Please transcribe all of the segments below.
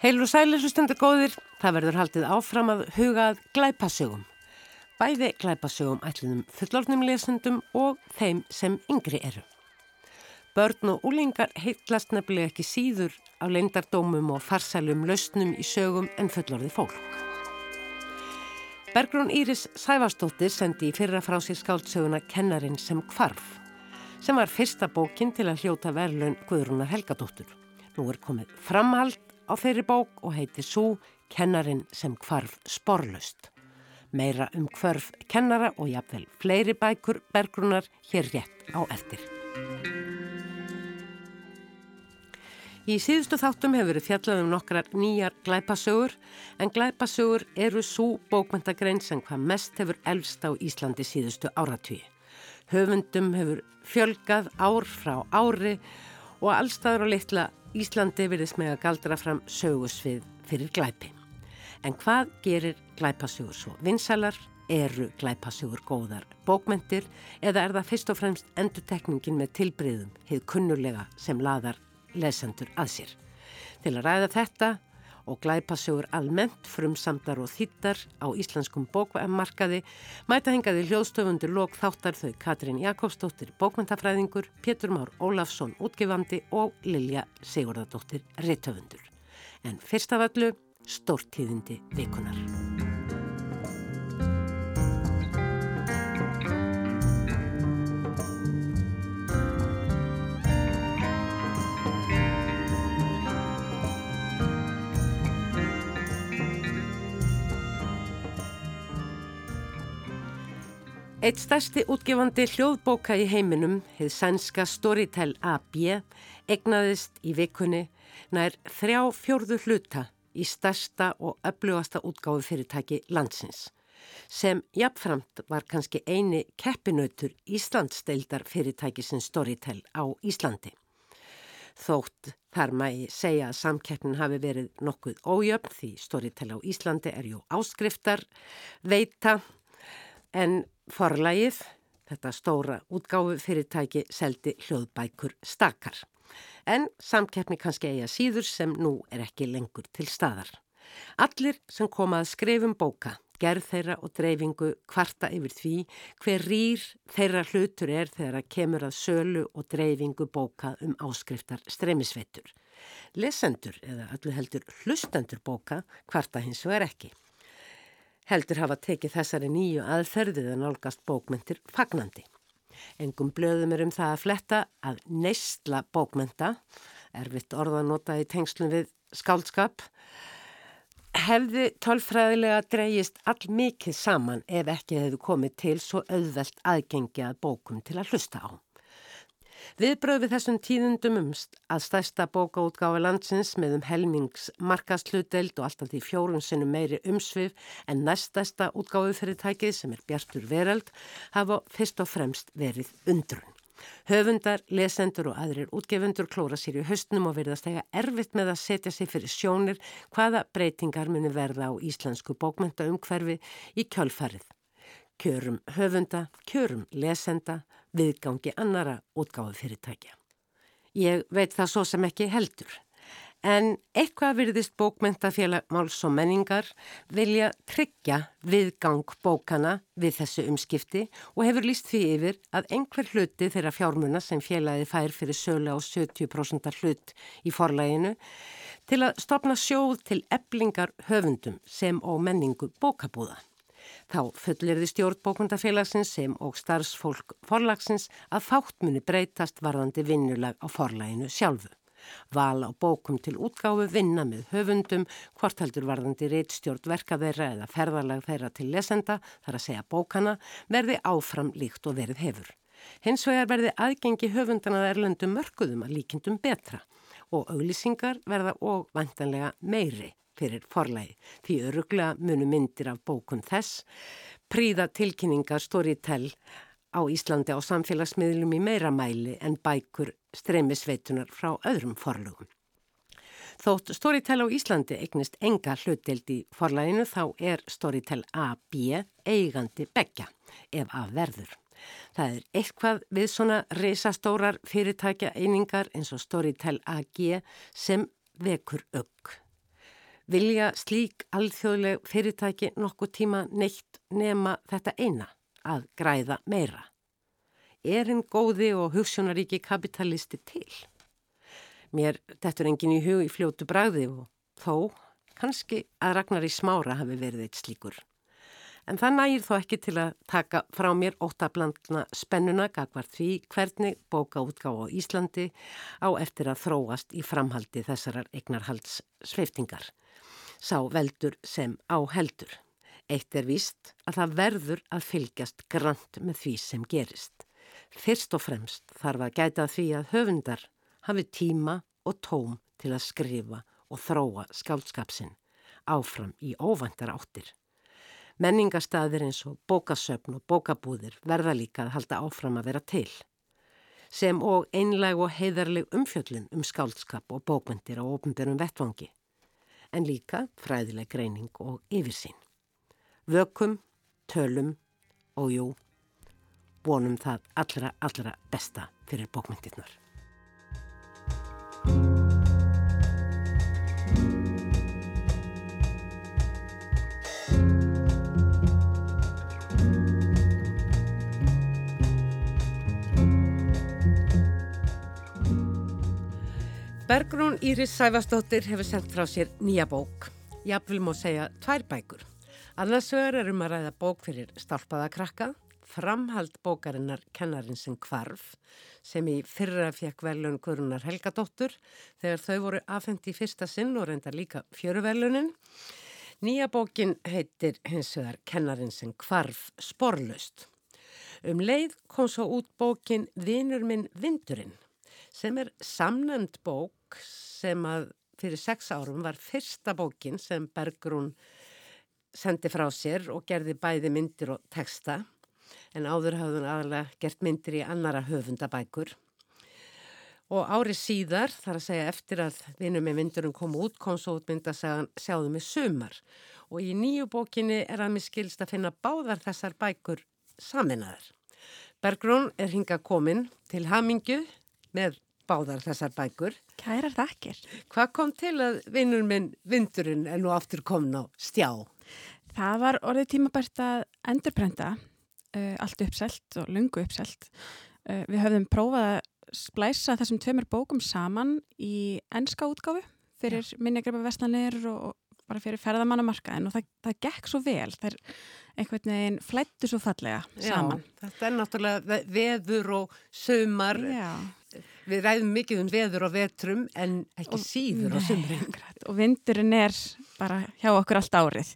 Heil og sælir hlustendur góðir, það verður haldið áfram að hugað glæpasögum. Bæði glæpasögum ætlunum fullornum lesendum og þeim sem yngri eru. Börn og úlingar heitlast nefnilega ekki síður á leindardómum og farsælum lausnum í sögum en fullorði fólk. Bergrún Íris Sævarstóttir sendi í fyrra frá sér skáldsöguna Kennarin sem kvarf, sem var fyrsta bókin til að hljóta verðlun Guðrúnar Helgadóttur. Nú er komið framhald á þeirri bók og heiti Sú kennarin sem kvarf sporlust. Meira um kvarf kennara og jafnvel fleiri bækur bergrunar hér rétt á eftir. Í síðustu þáttum hefur verið fjallað um nokkrar nýjar glæpasögur en glæpasögur eru svo bókmyndagrein sem hvað mest hefur elvst á Íslandi síðustu áratvíi. Höfundum hefur fjölgað ár frá ári og allstaður á litla Íslandi virðist með að galdra fram sögusvið fyrir glæpi. En hvað gerir glæpasugur svo? Vinsalar eru glæpasugur góðar bókmentir eða er það fyrst og fremst endutekningin með tilbriðum, heið kunnulega sem laðar lesendur að sér. Til að ræða þetta og glæpasögur almennt frumsamdar og þýttar á íslenskum bókmarkaði mæta hengaði hljóðstöfundur lok þáttar þau Katrín Jakobsdóttir bókmentafræðingur, Pétur Már Ólafsson útgifandi og Lilja Sigurðardóttir réttöfundur. En fyrst af öllu, stórtíðindi vikunar. Eitt stærsti útgefandi hljóðbóka í heiminum, hefð sænska Storytel AB, egnaðist í vikunni nær þrjá fjörðu hluta í stærsta og öflugasta útgáðu fyrirtæki landsins, sem jafnframt var kannski eini keppinautur Íslandsdeildar fyrirtæki sem Storytel á Íslandi. Þótt þar mægi segja að samkeppnin hafi verið nokkuð ójöfn því Storytel á Íslandi er jú áskriftar, veita, en forlægið, þetta stóra útgáfu fyrirtæki, seldi hljóðbækur stakar. En samkeppni kannski eiga síður sem nú er ekki lengur til staðar. Allir sem komað skrifum bóka, gerð þeirra og dreifingu kvarta yfir því hver rýr þeirra hlutur er þegar að kemur að sölu og dreifingu bóka um áskriftar streymisveitur. Lesendur eða öllu heldur hlustendur bóka kvarta hins vegar ekki heldur hafa tekið þessari nýju aðferðið að nálgast bókmyndir fagnandi. Engum blöðum er um það að fletta að neistla bókmynda, erfitt orðanota í tengslum við skáldskap, hefði tölfræðilega dreyjist all mikið saman ef ekki hefðu komið til svo auðvelt aðgengi að bókum til að hlusta á. Viðbröð við þessum tíðundum um að stærsta bókaútgáfi landsins með um helmings markastluteld og alltaf því fjórun sinnum meiri umsvið en næstasta útgáfi fyrirtækið sem er Bjartur Verald hafa fyrst og fremst verið undrun. Höfundar, lesendur og aðrir útgefundur klóra sér í höstnum og verðast eiga erfitt með að setja sig fyrir sjónir hvaða breytingar muni verða á íslensku bókmyndaumhverfi í kjölfarið kjörum höfunda, kjörum lesenda, viðgangi annara útgáðu fyrirtækja. Ég veit það svo sem ekki heldur, en eitthvað virðist bókmentafélag máls og menningar vilja tryggja viðgang bókana við þessu umskipti og hefur líst því yfir að einhver hluti þeirra fjármuna sem félagi fær fyrir sölu á 70% hlut í forlæginu til að stopna sjóð til eblingar höfundum sem og menningu bókabúða. Þá fullir þið stjórnbókundafélagsins sem og starfsfólk forlagsins að fáttmunni breytast varðandi vinnulag á forlæginu sjálfu. Val á bókum til útgáfu vinna með höfundum, hvort heldur varðandi reittstjórn verka þeirra eða ferðarlag þeirra til lesenda, þar að segja bókana, verði áfram líkt og verið hefur. Hins vegar verði aðgengi höfundan að erlendum mörguðum að líkindum betra og auglýsingar verða og vantanlega meiri fyrir forlægi. Því öruglega munu myndir af bókun þess, príða tilkynningar Storytel á Íslandi á samfélagsmiðlum í meira mæli en bækur streymisveitunar frá öðrum forlugum. Þótt Storytel á Íslandi eignist enga hlutdeld í forlæginu þá er Storytel AB eigandi begja ef að verður. Það er eitthvað við svona reysastórar fyrirtækja einingar eins og Storytel AG sem vekur ögg. Vilja slík alþjóðleg fyrirtæki nokkuð tíma neitt nema þetta eina, að græða meira? Er einn góði og hugssjónaríki kapitalisti til? Mér dettur engin í hug í fljótu bræði og þó kannski að Ragnar í smára hafi verið eitt slíkur. En það nægir þó ekki til að taka frá mér óttablandna spennuna gagvar því hvernig bókaútgáð á Íslandi á eftir að þróast í framhaldi þessarar eignarhalds sveiftingar. Sá veldur sem á heldur. Eitt er víst að það verður að fylgjast grant með því sem gerist. Fyrst og fremst þarf að gæta því að höfundar hafi tíma og tóm til að skrifa og þróa skáldskapsinn áfram í óvæntar áttir. Menningarstaðir eins og bókasöfn og bókabúðir verða líka að halda áfram að vera til. Sem og einleg og heiðarleg umfjöllin um skáldskap og bókvendir á ofnbjörnum vettvangi. En líka fræðileg greining og yfirsýn. Vökum, tölum og jú, vonum það allra, allra besta fyrir bókmyndirnar. Bergrún Íris Sæfastóttir hefur sendt frá sér nýja bók. Jafnvel má segja tvær bækur. Annarsögur er um að ræða bók fyrir stálpaða krakka, framhald bókarinnar Kennarin sem kvarf, sem í fyrra fekk velun Guðrunar Helgadóttur þegar þau voru afhengt í fyrsta sinn og reynda líka fjöruvelunin. Nýja bókin heitir hins vegar Kennarin sem kvarf sporlaust. Um leið kom svo út bókin Vinur minn Vindurinn sem er samnend bók sem að fyrir sex árum var fyrsta bókin sem Bergrún sendi frá sér og gerði bæði myndir og texta. En áður hafði hún aðalega gert myndir í annara höfundabækur. Og árið síðar þar að segja eftir að vinum með myndurum kom út kom svo út myndasagan sjáðu mig sumar. Og í nýju bókinni er að mér skilst að finna báðar þessar bækur saminnaðar. Bergrún er hinga komin til Hamingju með báðar þessar bækur. Kærar þakkir. Hvað kom til að vinnur minn vindurinn en nú aftur komin á stjá? Það var orðið tímabært að endurprenta uh, allt uppselt og lungu uppselt. Uh, við höfðum prófað að splæsa þessum tveimur bókum saman í ennska útgáfu fyrir ja. minnigreipa vestlanir og, og bara fyrir ferðamannamarkaðin og það, það gekk svo vel. Það er einhvern veginn flættu svo fallega saman. Já, þetta er náttúrulega veður og sömar. Já við ræðum mikið um veður og vetrum en ekki og, síður á sumrin. Og vindurinn er bara hjá okkur allt árið.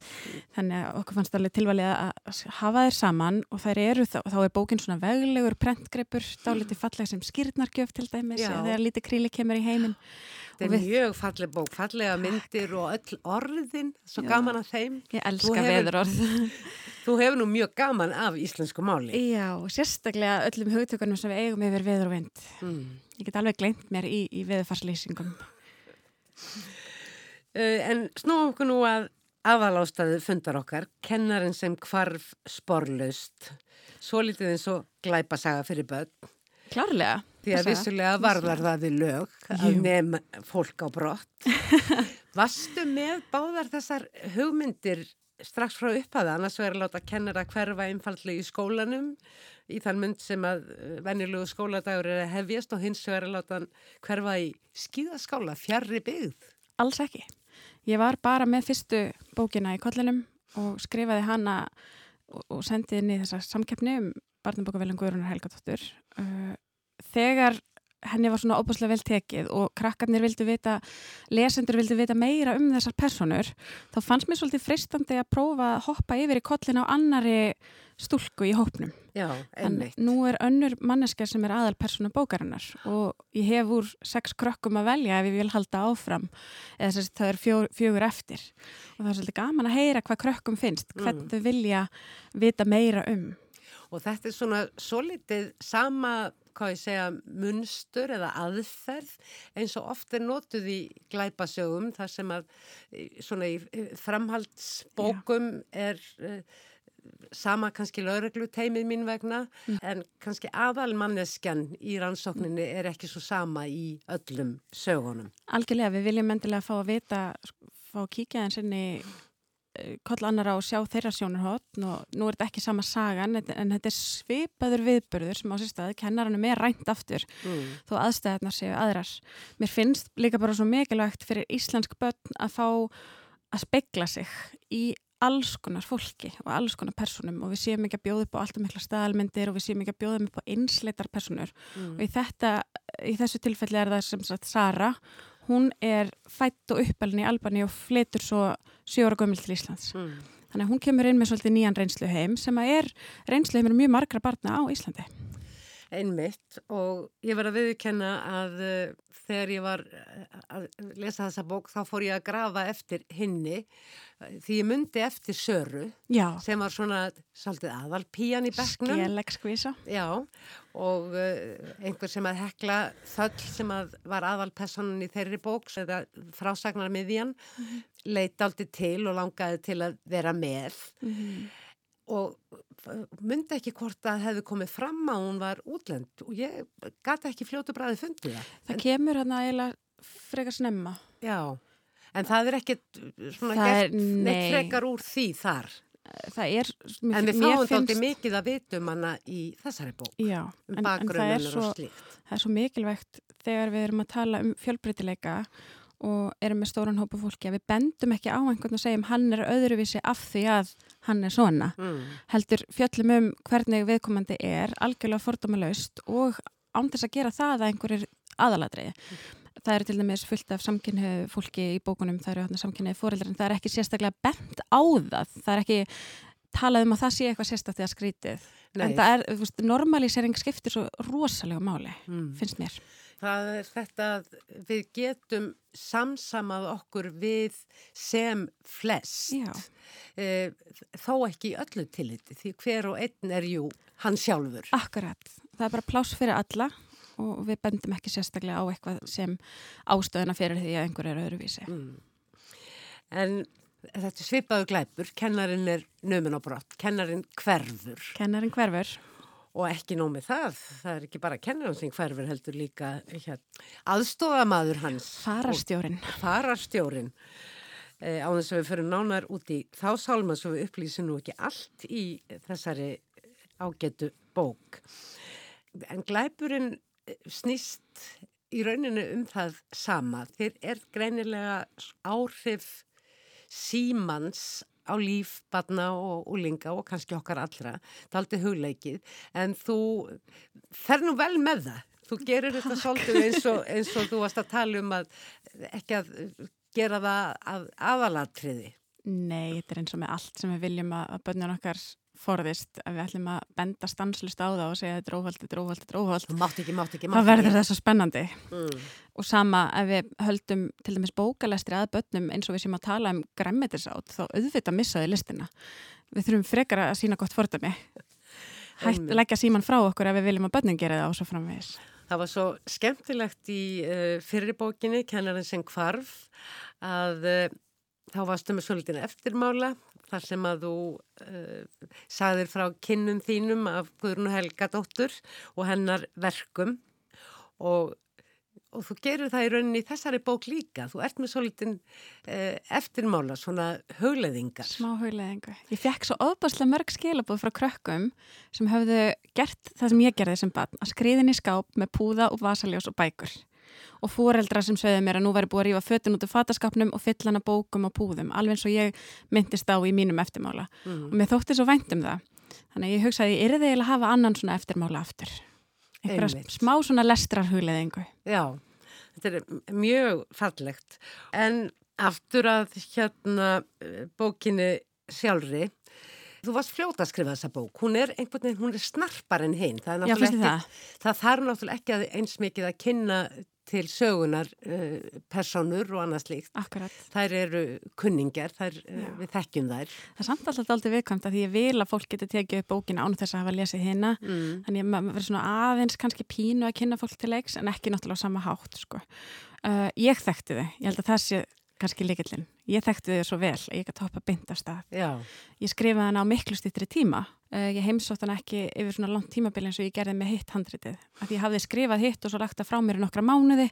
Þannig að okkur fannst alveg tilvalið að hafa þeir saman og þær eru þá, þá er bókin svona veglegur prentgreipur, dálítið falleg sem skýrnargjöf til dæmis, eða lítið kríli kemur í heiminn. Þetta er við... mjög falleg bók, fallega myndir og öll orðin, svo Já. gaman að þeim. Ég elska veðurorð. Þú hefur nú mjög gaman af íslensku máli. Já, og sérstaklega öllum hugtökunum sem við eigum yfir veður og vind. Mm. Ég get alveg glemt mér í, í veðurfarslýsingum. Uh, en snúum okkur nú að aðalástaðu fundar okkar, kennarinn sem kvarf sporlaust, svo litið eins og glæpasaga fyrir börn. Klárlega. Því að vissulega varðar það við lög að nefn fólk á brott. Vastu með báðar þessar hugmyndir strax frá upphaða, annars verður láta kennara hverfa einfallega í skólanum í þann mynd sem að eh, venjulegu skóladagur er að hefjast og hins verður láta hverfa í skíðaskála, fjarrri byggð. Alls ekki. Ég var bara með fyrstu bókina í kollinum og skrifaði hana og sendiði í þessa samkeppni um barnabókavelin Guðrunar Helgatóttur uh, þegar henni var svona óbúslega vel tekið og krakkarnir vildu vita, lesendur vildu vita meira um þessar personur þá fannst mér svolítið fristandi að prófa að hoppa yfir í kollin á annari stúlku í hópnum. Já, einmitt. Nú er önnur mannesker sem er aðal personu bókarinnar og ég hef úr sex krökkum að velja ef ég vil halda áfram eða þess að það er fjó, fjögur eftir og það er svolítið gaman að heyra hvað krökkum finnst, hvern mm. þau vilja vita meira um. Og þetta er svona svo litið sama hvað ég segja, munstur eða aðferð eins og oft er notuð í glæpasögum þar sem að svona í framhaldsbókum Já. er uh, sama kannski lögreglu teimið mín vegna mm. en kannski aðalmanneskjan í rannsókninni er ekki svo sama í öllum sögunum. Algjörlega, við viljum endilega fá að vita fá að kíkja eins inn koll annara og sjá þeirra sjónarhótt og nú er þetta ekki sama sagan en, þetta er svipaður viðbörður sem á sér staði kennaranum er rænt aftur Mm. þó aðstæðarnar séu aðrar. Mér finnst líka bara svo mikilvægt fyrir íslensk börn að fá að spegla sig í alls konar fólki og alls konar personum og við séum ekki að bjóða upp á alltaf mikla staðalmyndir og við séum ekki að bjóða upp á einsleitar personur Mm. og í, þetta, í þessu tilfelli er það sem sagt Sara, hún er fætt og uppalinn í Albani og flytur svo sjóra gömul til Íslands. Mm. Þannig að hún kemur inn með svolítið nýjan reynsluheim sem að er reynsluheimur mjög margra barna á Íslandi. Einmitt og ég var að viðkenna að uh, þegar ég var uh, að lesa þessa bók þá fór ég að grafa eftir hinni uh, því ég myndi eftir Söru Já, sem var svona svolítið aðal píjan í bekknum. skelegskvísa. Já og uh, einhver sem að hekla þöll sem að var aðalpersonin í þeirri bók eða frásagnar miðjan leit aldrei til og langaði til að vera með og myndi ekki hvort að hefði komið fram að hún var útlend og ég gati ekki fljótu bræði fundið það. Það kemur hérna eiginlega frekar snemma. Já, en það er ekkit svona Það er- neitt nei. frekar úr því þar. Það er... En við fáum þátti mikið að vitum hana í þessari bók, Já, um en, en það, er svo, það er svo mikilvægt þegar við erum að tala um fjölbreytileika og erum með stóran hópa fólki að við bendum ekki á einhvern og segjum hann er öðruvísi af því að hann er svona. Mm. Heldur fjöllum um hvernig viðkomandi er algjörlega fordómalaust og án þess að gera það að einhverjir aðaladriði. Það eru til dæmis fullt af samkynniðu fólki í bókunum, það eru samkynniðu fóreldrar en það er ekki sérstaklega bent á það. Það er ekki talað um að það sé eitthvað sérstaklega skrítið. Nei. En það er, normalísering skiptir svo rosalega máli, Mm. finnst mér. Það er þetta að við getum samsamað okkur við sem flest. Já. Eh, þó ekki öllu tilliti því hver og einn er jú hann sjálfur. Akkurat. Það er bara pláss fyrir alla og við bendum ekki sérstaklega á eitthvað sem ástöðuna fyrir því að einhver er öðruvísi. Mm. En þetta svipaðu glæpur, kennarin er nömun á brott, kennarin hverfur Kennarinn hverfur. og ekki nómið það, það er ekki bara kennarin sem hverfur heldur líka hér, aðstofamaður hans. Farastjórin. og Fararstjórin. Eh, á þess að við förum nánar út í þá sálma svo við upplýsum nú ekki allt í þessari ágetu bók. En glæpurinn snýst í rauninu um það sama. Þeir er greinilega áhrif símans á líf, badna og úlinga og kannski okkar allra. Það er aldrei hugleikið. En þú fer nú vel með það. Þú gerir þetta svolítið eins og, eins og þú varst að tala um að ekki að gera það að aðalatriði. Nei, þetta er eins og með allt sem við viljum að, að börnun okkar forðist að við ætlum að benda stanslust á það og segja þetta er óvald, þetta er óvald, þetta er óvald. Þú mátt ekki, mátt ekki, mátt Það ekki. verður það svo spennandi. Mm. Og sama ef við höldum til dæmis bókalestri að börnum eins og við séum að tala um græmmetirsátt þá auðvitað missaði listina. Við þurfum frekar að sína gott fordæmi. Hætt Einmitt. að leggja síman frá okkur ef við viljum að börnum gera það og svo framvegis. Það var svo skemmtilegt í uh, fyrirbókinni, kennarinn sem kvarf, að uh, þá varstu með svolítið eftirmála þar sem að þú uh, sagðir frá kinnum þínum af Guðrún Helga dóttur og hennar verkum og, og þú gerir það í rauninni í þessari bók líka. Þú ert með svolítið uh, eftirmála, svona hugleðingar. Smá hugleðingu. Ég fekk svo ofbáslega mörg skilabóð frá krökkum sem höfðu gert það sem ég gerði sem barn, að skriðin í skáp með púða og vasaljós og bækur. Og fóreldra sem sögðu mér að nú væri búið að rífa fötun út af fataskapnum og fylla hana bókum og púðum, alveg eins og ég myndist á í mínum eftirmála. Mm. Og mér þótti svo vænt um það. Þannig ég hugsaði, ég er þið eiginlega að hafa annan svona eftirmála aftur. Einhverja smá svona lestrar hugleðingu. Já, þetta er mjög fallegt. En aftur að hérna bókinni sjálfri, þú varst fljóta að skrifa þessa bók. Hún er einhvern veginn, hún er snarpar en hinn. Það, er Já, náttúrulega það? ekki- það þarf náttúrulega ekki að eins mikið að kynna til sögunar uh, personur og annað slíkt. Akkurat. Þær eru kunningar, þær, uh, við þekkjum þær. Það er samt alltaf aldrei viðkvæmt að því ég vil að fólk geti tekið upp bókina án þess að hafa lesið hérna. Mm. Þannig að maður verður svona aðeins kannski pínu að kynna fólk til leiks en ekki náttúrulega á sama hátt sko. Uh, ég þekkti þið, ég held að það sé kannski líkillin. Ég þekkti þið svo vel að ég gæti hoppa beint af stað. Já, Ég skrifaði hana á miklu stýttri tíma Uh, ég heimsótt hann ekki yfir svona langt tímabil eins og ég gerði með hitt handritið. Af því ég hafði skrifað hitt og svo lagt það frá mér í nokkra mánuði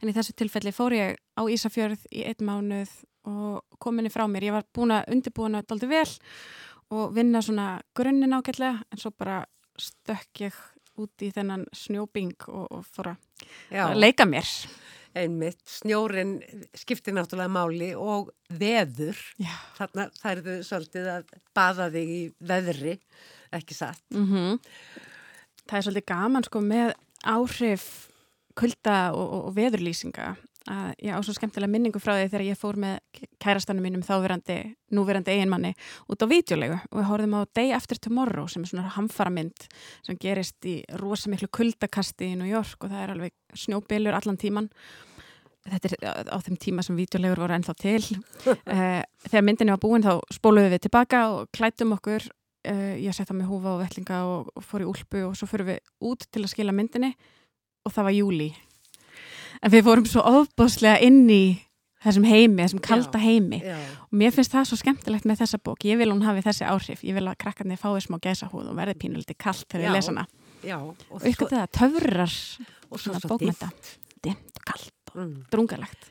en í þessu tilfelli fór ég á Ísafjörð í einn mánuð og kom henni frá mér. Ég var búin að undirbúin að daldi vel og vinna svona grunninn ágætlega en svo bara stökk ég út í þennan snjóbing og, og fór að leika mér einmitt, snjórin skiptir náttúrulega máli og veður, Já. þarna þær eru svolítið að baða þig í veðri, ekki satt. Mm -hmm. Það er svolítið gaman sko með áhrif kulda og, og, og veðurlýsinga að ég á svo skemmtilega minningu frá því þegar ég fór með kærastanum mínum þáverandi, núverandi eiginmanni út á videolegu og við horfum á Day After Tomorrow sem er svona hamfaramynd sem gerist í rosamiklu kuldakasti í New York og það er alveg snjóbilur allan tíman þetta er á þeim tíma sem videolegur voru ennþá til. Uh, þegar myndinni var búin þá spóluðum við tilbaka og klætum okkur. Uh, ég setta mig húfa og vellinga og fór í úlpu og svo fyrir við út til að skila myndinni. Og það var júli en við fórum svo ofbáslega inn í þessum heimi, þessum kalda Já, heimi Já, og mér finnst það svo skemmtilegt með þessa bók ég vil hún hafi þessi áhrif, ég vil að krakkarnir fái smá gæsahúð og verði pínuliti kallt þegar Já. við lesa hana já. og ykkur það töfrar og svo svona svo bókmynda dimmt og kallt og Mm. drungalegt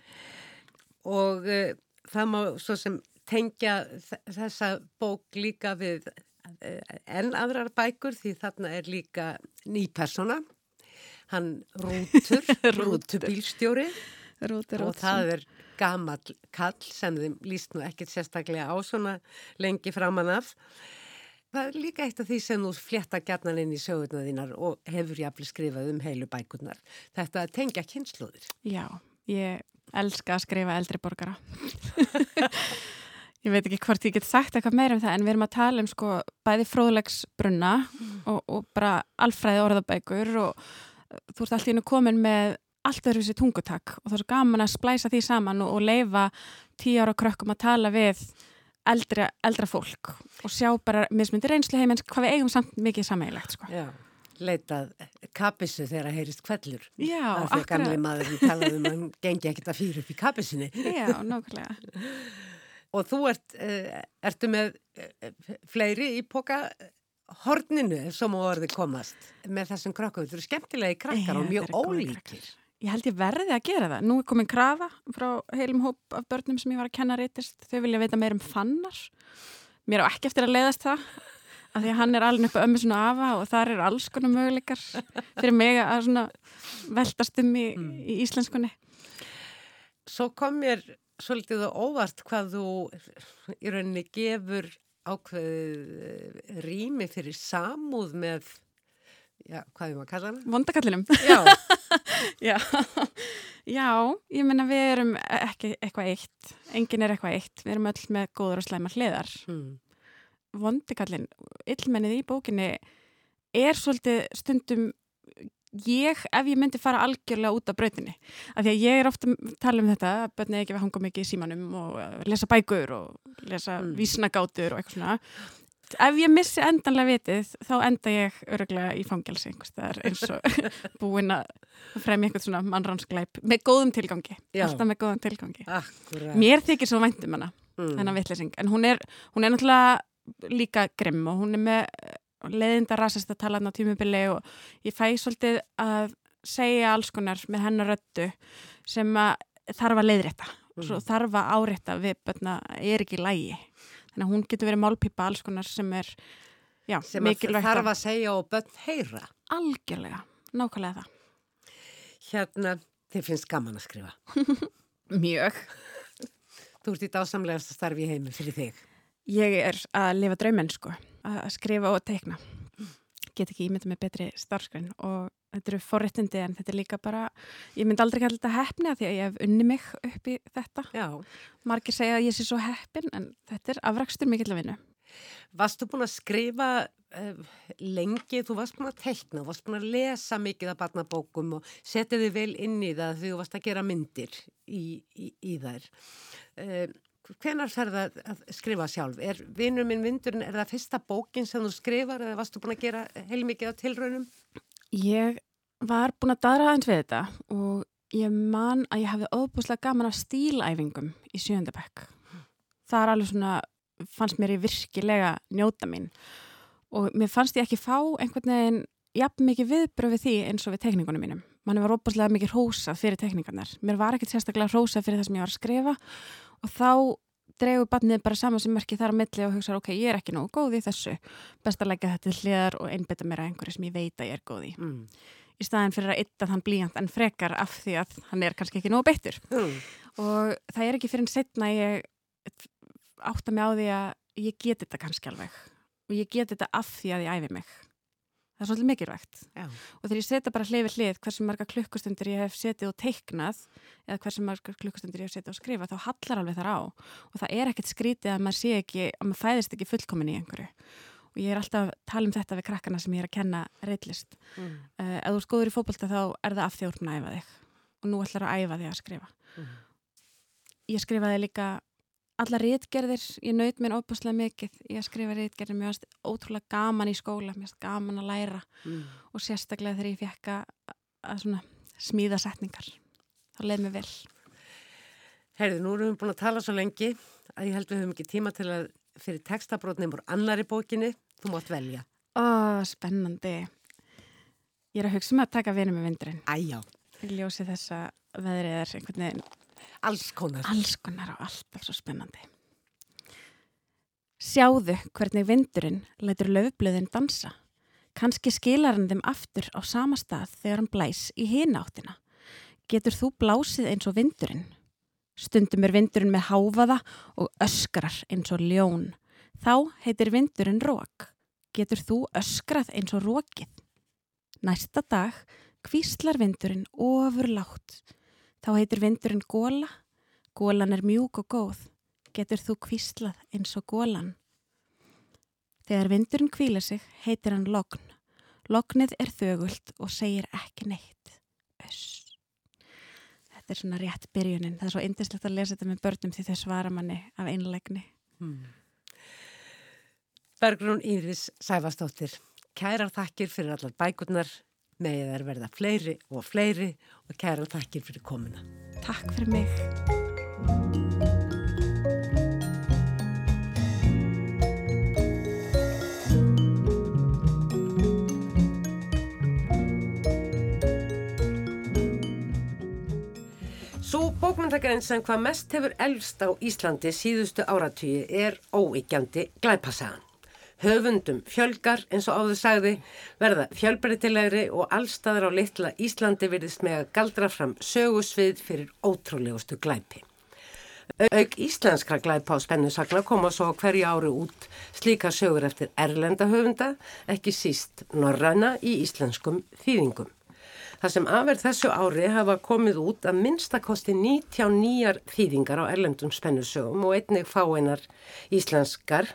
Og uh, það má svo sem tengja þessa bók líka við uh, enn aðrar bækur því þarna er líka ný persóna. Hann Rútur, Rútubílstjóri Rútur og það er gamall kall sem þeim líst nú ekkert sérstaklega á svona lengi framan af. Það er líka eitt af því sem þú flétta gjarnan inn í sögurnar þínar og hefur jafnvel skrifað um heilu bækurnar. Þetta tengja kynnslóðir. Já, ég elska að skrifa eldri borgara ég veit ekki hvort ég get sagt eitthvað meira um það en við erum að tala um sko bæði fróðlegsbrunna og, og bara alfræði orðabækur og þú ert alltaf inn og komin með allt öðru þessi tungutak og það er svo gaman að splæsa því saman og, og leifa tíu ára krökkum að tala við eldra, eldra fólk og sjá bara mismundi reynslu heimins hvað við eigum samt mikið sammeilegt sko. Já, leitað kapissu þegar að heyrist kvellur. Já, því að gamli maður við talaðum að hann gengi ekkert að fyrir upp í kapissinni. Já, nákvæmlega. Og þú ert, uh, ertu með uh, fleiri í póka horninu, svo má orði komast, með þessum krakkum. Þú eru skemmtilegi krakkar og mjög þetta ólíkir. Ég held ég verði að gera það. Nú er komin krafa frá heilum hóp af börnum sem ég var að kenna reytist. Þau vilja veita meir um fannar. Mér á ekki eftir að leiðast það. Af því að hann er alveg upp að ömmu svona afa og þar er alls konar möguleikar fyrir mig að veltast um í, í íslenskunni. Svo kom mér svolítið á óvart hvað þú í rauninni gefur ákveðið eh, rými fyrir samúð með, já, hvað er maður að kalla hana? Vondakallinum. Já, Já. Já, ég menna við erum ekki eitthvað eitt. Engin er eitthvað eitt. Við erum öll með góður og slæma hliðar. hmm. vondikallin, illmennið í bókinni er svolítið stundum ég, ef ég myndi fara algjörlega út af brautinni, af því að ég er ofta að tala um þetta, að börni ekki við hanga mikið í símanum og uh, lesa bækur og lesa Mm. vísnagátur og eitthvað svona ef ég missi endanlega vitið þá enda ég öruglega í fangelsi eins og búin að fremja eitthvað svona mannránskleip með góðum tilgangi, Já. alltaf með góðum tilgangi akkurat. mér þykir svo væntum hana Mm. þennan vitleysing, en hún er, hún er náttúrulega líka grimm og hún er með leðinda rasist að tala hann á tímubili og ég fæ svolítið að segja alls konar með hennar röddu sem að þarf að svo Mm. þarf að árétta við bönna er ekki lægi þannig að hún getur verið málpipa alls konar sem er já, sem að þarf að segja og börn heyra. algjörlega, nákvæmlega það Hérna, þið finnst gaman að skrifa. mjög Þú ert í dásamlegast að starfi í heimi fyrir þig. Ég er að lifa draumenn sko, að skrifa og teikna. Get ekki ímynda með betri starfskræn og þetta eru forréttindi en þetta er líka bara, ég myndi aldrei kalla þetta heppni að því að ég hef unni mig upp í þetta. Já. Margir segja að ég sé svo heppin en þetta er afrakstur mikill að vinna. Varstu búin að skrifa uh, lengi, þú varst búin að teikna, þú varst búin að lesa mikið af barnabókum og setja þið vel inn í það þegar þú varst að gera myndir í, í, í þær. Uh, hvenar fer það að skrifa sjálf? Er vinnur minn vindurinn, er það fyrsta bókin sem þú skrifar eða varstu búin að gera heilmikið af tilraunum? Ég var búin að daðra aðeins við þetta og ég man að ég hafði óbúslega gaman af stílæfingum í sjöndabæk. Það er alveg svona, fannst mér í virkilega njóta mín og mér fannst ég ekki fá einhvern veginn jafn mikið viðbröð við því eins og við tekningunum mínum. Manni var óbúslega mikið rósað fyrir tekningarnar. Mér var ekkert sérstaklega rósað fyrir það sem ég var að skrifa og þá dregur barnið bara saman sem merkir þar á milli og hugsa ok, ég er ekki nógu góð í þessu. Best að leggja þetta til hliðar og einbita mér að einhverju sem ég veit að ég er góð í. Mm. Í staðin fyrir að ytta þann blíjant en frekar af því að hann er kannski ekki nógu beittur. Mm. Og það er ekki fyrir en setna ég átta mig á því að ég geti þetta kannski alveg og ég geti þetta af því að ég æfi mig það er svolítið mikilvægt Já. og þegar ég setja bara hlið við hlið hversu marga klukkustundir ég hef setið og teiknað eða hversu marga klukkustundir ég hef setið og skrifa þá hallar alveg þar á og það er ekkert skrítið að maður sé ekki að maður fæðist ekki fullkomin í einhverju og ég er alltaf að tala um þetta við krakkana sem ég er að kenna reytlist mm. uh, ef þú skoður í fókbalta þá er það af því að þú erum að æfa þig og nú ætlar að æfa þig að skrifa mm. ég skrifaði líka alla réttgerðir, ég naut mér óbúslega mikið, ég skrifa réttgerðir mér varst ótrúlega gaman í skóla mér varst gaman að læra mm. og sérstaklega þegar ég fekk að svona, smíða setningar. Þá leið mér vel. Herði, nú erum við búin að tala svo lengi að ég held við höfum ekki tíma til að fyrir textabrótnum úr annari bókinni. Þú mátt velja. Ó, spennandi. Ég er að hugsa um að taka vinið með vindurinn. Æjá. Ljósi þessa veðrið er einhvern veginn Alls konar. Alls konar og alltaf svo spennandi. Sjáðu hvernig vindurinn lætur löfblöðin dansa. Kanski skilar hann þeim aftur á sama stað þegar hann blæs í hináttina. Getur þú blásið eins og vindurinn? Stundum er vindurinn með háfaða og öskrar eins og ljón. Þá heitir vindurinn rók. Getur þú öskrað eins og rókið? Næsta dag kvíslar vindurinn ofur látt. Þá heitir vindurinn góla. Gólan er mjúk og góð. Getur þú kvíslað eins og gólan? Þegar vindurinn kvíla sig heitir hann logn. Lognið er þögult og segir ekki neitt. Öss. Þetta er svona rétt byrjunin. Það er svo indislegt að lesa þetta með börnum því þau svara manni af einlegni. Hmm. Bergrún Íris Sæfastóttir, kærar þakkir fyrir allar bækurnar með þær verða fleiri og fleiri og kæra takkir fyrir komuna. Takk fyrir mig. Svo bókmyndakarinn sem hvað mest hefur elst á Íslandi síðustu áratvíi er óíkjandi glæpasagan. Höfundum fjölgar eins og áður sagði verða fjölbreytilegri og allstaður á litla Íslandi virðist með að galdra fram sögusvið fyrir ótrúlegustu glæpi. Auk íslenskra glæpa á spennusagna koma svo hverju ári út slíka sögur eftir erlenda höfunda, ekki síst norræna í íslenskum þýðingum. Það sem aðverð þessu ári hafa komið út að minnstakosti 99 þýðingar á erlendum spennusögum og einnig fáeinar íslenskar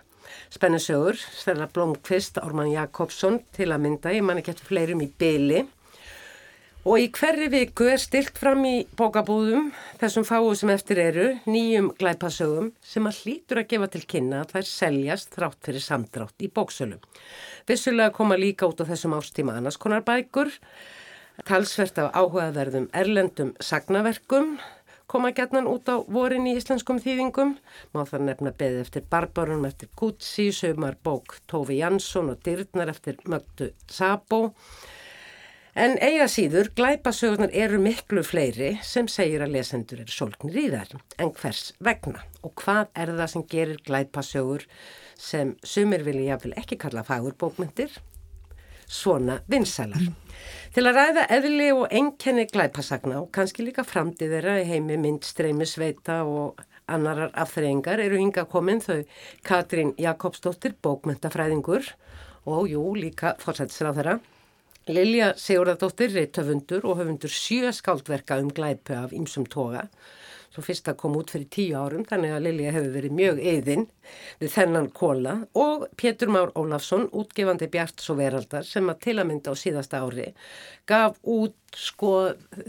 spennusögur, Stella Blomqvist, Orman Jakobsson til að mynda, ég man ekki eftir fleirum í byli og í hverri viku er stilt fram í bókabúðum þessum fáu sem eftir eru nýjum glæpasögum sem að hlýtur að gefa til kynna að þær seljast þrátt fyrir samdrátt í bóksölu. Vissulega koma líka út á þessum ástíma annars konar bækur, talsvert af áhugaverðum erlendum sagnaverkum koma gætnan út á vorin í íslenskum þýðingum. Má það nefna beðið eftir Barbarum eftir Gutsi, sögumar bók Tófi Jansson og Dyrnar eftir Mögdu Sabo. En eiga síður, glæpasögurnar eru miklu fleiri sem segir að lesendur eru solgnir í þær. En hvers vegna? Og hvað er það sem gerir glæpasögur sem sumir vilja ekki kalla fagurbókmyndir? Svona vinsælar. Til að ræða eðli og enkenni glæpasagna og kannski líka framtíð þeirra í heimi mynd, streymi, sveita og annarar afþreyingar eru hinga komin þau Katrín Jakobsdóttir, bókmyndafræðingur og jú, líka fórsættisráð þeirra. Lilja Sigurðardóttir, reytöfundur og höfundur sjö skáldverka um glæpu af ymsum toga Svo fyrst að koma út fyrir tíu árum þannig að Lilja hefur verið mjög eðinn við þennan kóla og Pétur Már Ólafsson, útgefandi Bjarts og Veraldar sem að til að mynda á síðasta ári gaf út sko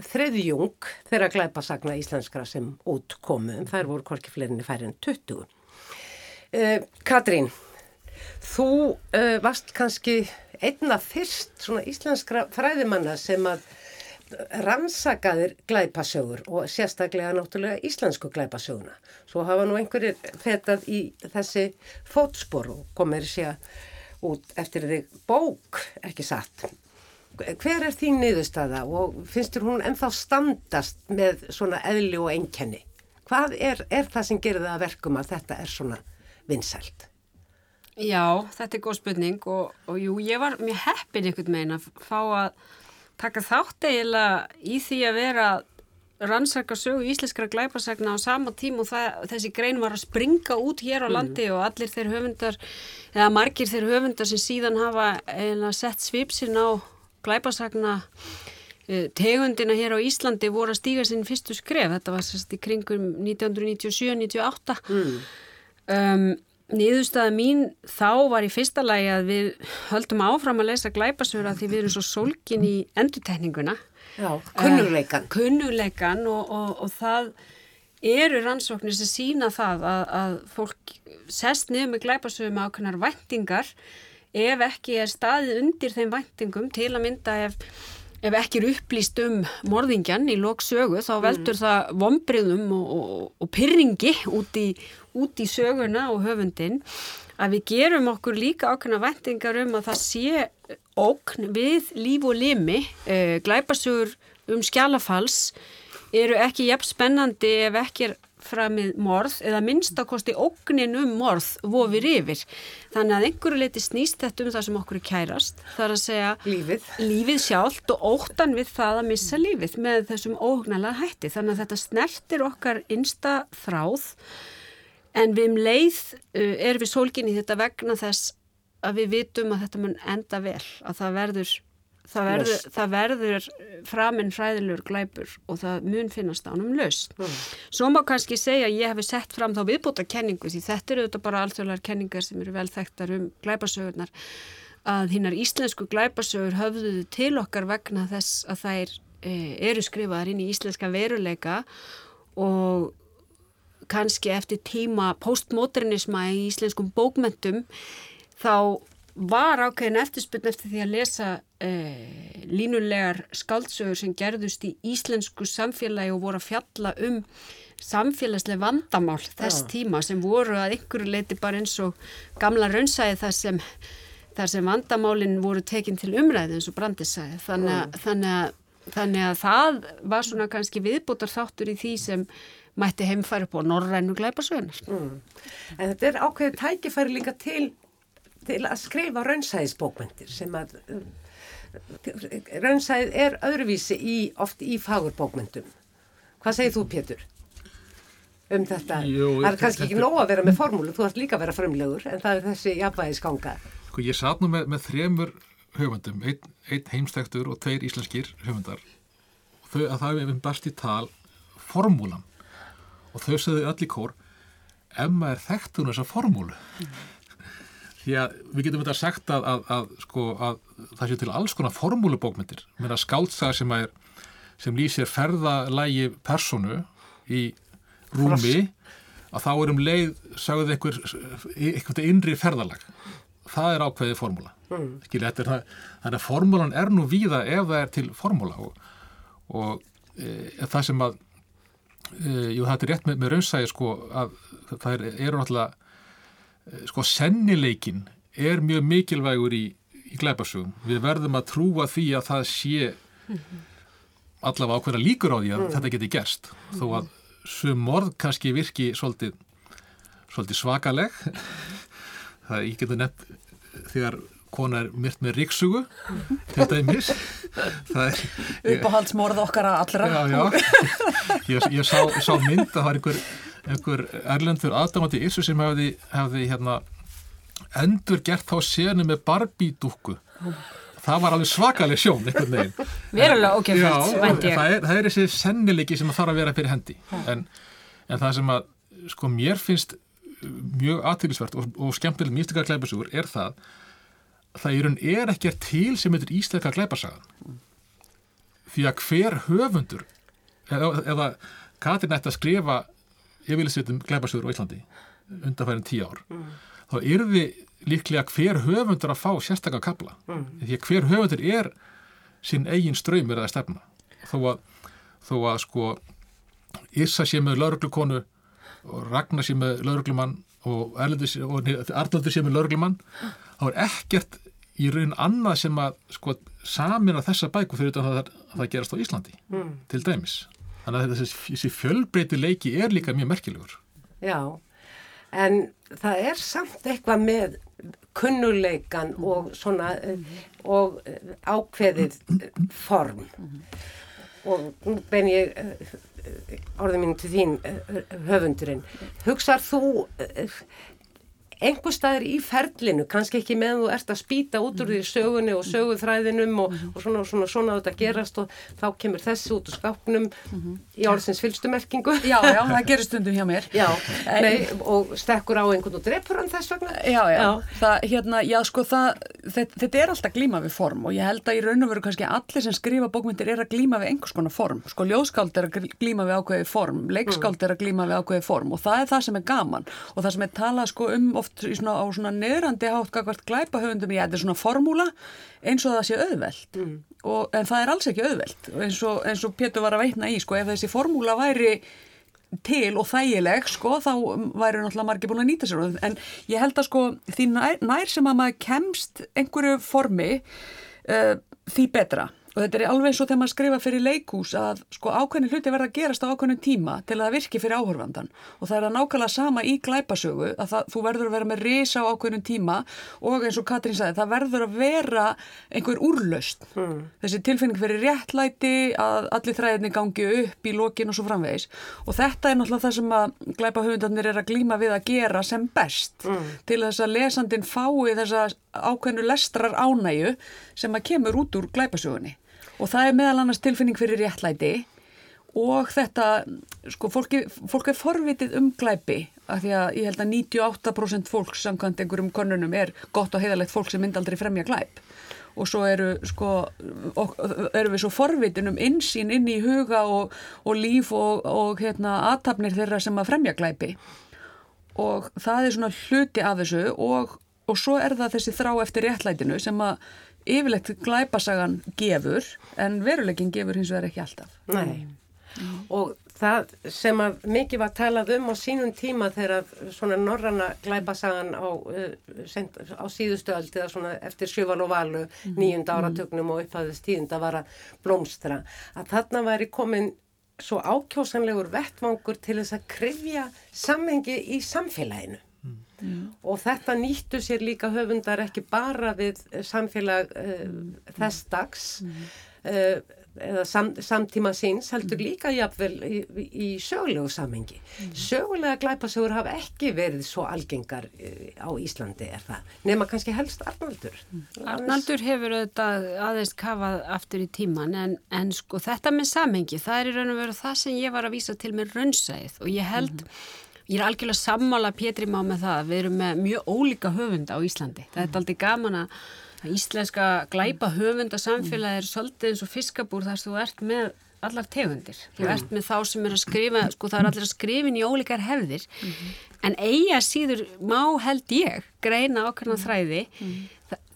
þreðjung þeirra glæpasagna íslenskra sem út komu þær voru korki fleirinni færið en 20. Uh, Katrín, þú uh, varst kannski einna fyrst svona íslenskra fræðimanna sem að rannsakaðir glæpasögur og sérstaklega náttúrulega íslensku glæpasöguna. Svo hafa nú einhverjir fetað í þessi fótspor og komir sér út eftir þig bók, ekki satt. Hver er þín niðurstaða og finnst þér hún ennþá standast með svona eðli og einkenni? Hvað er, er það sem gerir það að verkum að þetta er svona vinsælt? Já, þetta er góð spurning og, og jú, ég var mjög heppin einhvern veginn að fá að taka þátt eiginlega í því að vera rannsaka sögu íslenskra glæpasagna á sama tím og það, þessi grein var að springa út hér á mm. landi mm. og allir þeir höfundar, eða margir þeir höfundar sem síðan hafa eiginlega sett svipsin á glæpasagna eh, tegundina hér á Íslandi voru að stíga sinn fyrstu skref, þetta var sérst í kringum 1997-98 mm. um, Niðurstaða mín þá var í fyrsta lagi að við höldum áfram að lesa glæpasögur að því við erum svo sólkin í endutekninguna. Já, kunnugleikan. Uh, kunnugleikan og, og, og það eru rannsóknir sem sína það að, að fólk sest niður með glæpasögum ákveðnar væntingar ef ekki er staðið undir þeim væntingum til að mynda ef ef ekki er upplýst um morðingjan í loksögu þá veldur mm. það vombriðum og, og, og pyrringi út í, út í söguna og höfundin að við gerum okkur líka ákveðna vendingar um að það sé ókn við líf og limi eh, glæpasögur um skjálafals eru ekki jæfn spennandi ef ekki er framið morð eða minnstakosti ógnin um morð vofir yfir. Þannig að einhverju leiti snýst þetta um það sem okkur er kærast. Það er að segja lífið, lífið sjálft og óttan við það að missa lífið með þessum óhugnalega hætti. Þannig að þetta snertir okkar innsta þráð en við um leið uh, er við sólginni þetta vegna þess að við vitum að þetta mun enda vel. Að það verður það verður, það verður framinn hræðilur glæpur og það mun finnast ánum löst. Mm. Svo má kannski segja að ég hef sett fram þá viðbúta kenningu því þetta eru þetta bara alþjóðlar kenningar sem eru vel þekktar um glæpasögurnar að hinnar íslensku glæpasögur höfðuðu til okkar vegna þess að þær e, eru skrifaðar inn í íslenska veruleika og kannski eftir tíma postmodernisma í íslenskum bókmentum þá var ákveðin eftirspunn eftir því að lesa eh, línulegar skáldsögur sem gerðust í íslensku samfélagi og voru að fjalla um samfélagslega vandamál þess Já. tíma sem voru að ykkur leiti bara eins og gamla raunsæði þar sem, þar sem vandamálinn voru tekinn til umræði eins og brandisæði þannig að, þannig, þannig að það var svona kannski viðbútar þáttur í því sem mætti heimfæri på norrænu glæpasögunar. Mm. En þetta er ákveðið tækifæri líka til til að skrifa raunsæðisbókmyndir sem að raunsæð er öðruvísi í, oft í fagurbókmyndum. Hvað segir þú Pétur? Um þetta, Jú, það er kannski ekki nóg að vera með formúlu, þú ert líka að vera frumlegur en það er þessi jafnvægisganga. Sko ég satt nú með, með þremur höfundum, einn ein heimstæktur og tveir íslenskir höfundar og þau að það er um best í tal formúlan og þau segðu öll í kór ef maður þekktur þessa formúlu. Mm því að við getum þetta sagt að, að, að, sko, að það sé til alls konar formúlubókmyndir. Að skáltsaga sem, er, sem lýsir ferðalægi personu í rúmi að þá er um leið sagðuð einhver, einhvern innri ferðalag. Það er ákveðið formúla. Mm. Skilja, er það, þannig að formúlan er nú víða ef það er til formúla. Og, og e, það sem að e, jú það er rétt með, með raunsægi sko að það eru er náttúrulega Eh, sko sennileikin er mjög mikilvægur í, í glæparsugum. Við verðum að trúa því að það sé allavega ákveðra líkur á því að mm. þetta geti gerst. Mm. Þó að sum morð kannski virki svolítið, svolítið svakaleg. það er, getur nefn þegar kona er myrt með ríksugu þetta er mis uppáhaldsmorð okkar að allra. Já, já. ég, ég sá, sá mynd að það var einhver einhver erlendur aðdámandi írsu sem hefði, hefði hérna, endur gert þá senu með barbídúku það var alveg svakaleg sjón verulega okkjafælt það, það er þessi sennilegi sem þarf að vera fyrir hendi. En, en það sem að sko mér finnst mjög aðtýrlisvert og, og skemmtileg místika glæpasugur er það það er, er ekki til sem heitir íslenska glæpasagan því að hver höfundur eða, eða Katrin ætti að skrifa yfirliðsveitum glæbarsögur á Íslandi undanfærin tíu ár mm. þá er við líklega hver höfundur að fá sérstaklega kapla mm. því að hver höfundur er sinn eigin ströymur eða stefna þó að, þó að sko Issa sé með lauruglukonu og Ragnar sé með lauruglumann og og Arnaldur sé með lauruglumann þá er ekkert í raun annað sem að sko samina þessa bæku fyrir þetta að það, að það gerast á Íslandi mm. til dæmis. Þannig að þessi, þessi fjölbreyti leiki er líka mjög merkilegur. Já, en það er samt eitthvað með kunnuleikan og svona og ákveðið form og nú bein ég orðið mín til þín höfundurinn. Hugsar þú einhver staðir í ferlinu, kannski ekki meðan þú ert að spýta út úr því sögunni og söguþræðinum og, og svona og svona, svona þetta gerast og þá kemur þessi út úr skápnum mm -hmm. í orðsins fylgstumerkingu Já, já, það gerir stundum hjá mér. Já, nei, og stekkur á einhvern og drefur hann þess vegna. Já, já, já. Það, hérna, já sko það þetta, þetta er alltaf glíma við form og ég held að í raun og veru kannski allir sem skrifa bókmyndir er að glíma við einhvers konar form. Sko ljóðskáld er að glíma við ákveði form leikskáld er að glíma við ákveði form og það er það sem er gaman. Og það sem er talað sko um oft svona, á svona neðrandi hátt glæpa höfundum í þetta er svona formúla eins og það sé auðvelt. Mm. og, en það er alls ekki auðvelt eins og, eins og Pétur var að veitna í sko. Ef þessi formúla væri til og þægileg sko þá væri náttúrulega margir búin að nýta sér en ég held að sko því nær, nær sem að maður kemst einhverju formi uh, því betra Og þetta er alveg eins og þegar maður skrifa fyrir leikús að sko ákveðin hluti verða að gerast á ákveðin tíma til að virki fyrir áhörfandan og það er að nákvæmlega sama í glæpasögu að það, þú verður að vera með risa á ákveðin tíma og eins og Katrín sagði það verður að vera einhver úrlaust hmm. þessi tilfinning fyrir réttlæti að allir þræðinni gangi upp í lokin og svo framvegis og þetta er náttúrulega það sem að glæpahöfundarnir er að glíma við að gera sem best hmm. til þess að lesandin fái þessa ákveðinu lestrar ánægu sem að kemur út úr glæpasögunni og það er meðal annars tilfinning fyrir réttlæti og þetta, sko, fólki, fólk er forvitið um glæpi af því að ég held að 98% fólks samkvæmt einhverjum konunum er gott og heiðalegt fólk sem mynd aldrei fremja glæp. Og svo eru, sko, og, eru við svo forvitin um insýn inn í huga og, og líf og, og hérna, aðtapnir þeirra sem að fremja glæpi. Og það er svona hluti af þessu og svo er það þessi þrá eftir réttlætinu sem að yfirlegt glæpasagan gefur en veruleikin gefur hins vegar ekki alltaf. Nei, mm. og það sem að mikið var talað um á sínum tíma þegar svona norranna glæpasagan á, uh, á síðustöld eða svona eftir sjöval og valu mm. nýjunda áratögnum og upphæðist tíunda var að blómstra að þarna væri komin svo ákjósanlegur vettvangur til þess að krifja samhengi í samfélaginu Mm. og þetta nýttu sér líka höfundar ekki bara við samfélag uh, þess dags uh, eða sam, samtíma síns heldur líka jafnvel í, í sögulegu samengi. Mm. Sögulega glæpasögur hafa ekki verið svo algengar á Íslandi er það, nema kannski helst Arnaldur. Arnaldur hefur auðvitað aðeins kafað aftur í tíman en, en sko þetta með samengi það er í raun og veru það sem ég var að vísa til með raunsæð og ég held mm. Ég er algjörlega sammála Pétri má með það. Við erum með mjög ólíka höfunda á Íslandi. Það er aldrei gaman að íslenska glæpa höfunda samfélagi er svolítið eins og fiskabúr þar sem þú ert með allar tegundir. Þú ert með þá sem er að skrifa, sko það er allir að skrifin í ólíkar hefðir, mm -hmm. en eiga síður má held ég greina okkarna þræði. Mm -hmm.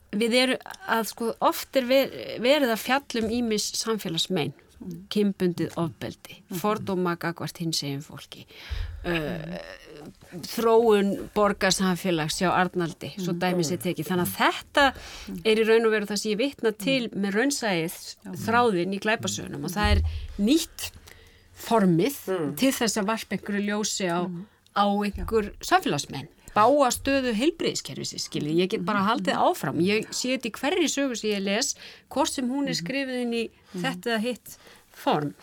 Við erum að sko oft er verið að fjallum ímis samfélagsmein. Kimbundið ofbeldi, fordóma gagvart hins eginn fólki uh, þróun borgarsamfélags hjá Arnaldi, svo dæmi sér tekið. Þannig að þetta er í raun og veru það sem ég vitna til með raunsæðið þráðin í glæpasögunum og það er nýtt formið til þess að varpa einhverju ljósi á, á einhver samfélagsmenn báa stöðu heilbreyðskerfisi, skiljið, ég get bara haldið áfram, ég sé þetta í hverju sögu sem ég les, hvort sem hún er mhm. skrifið inn í mhm. þetta hitt form.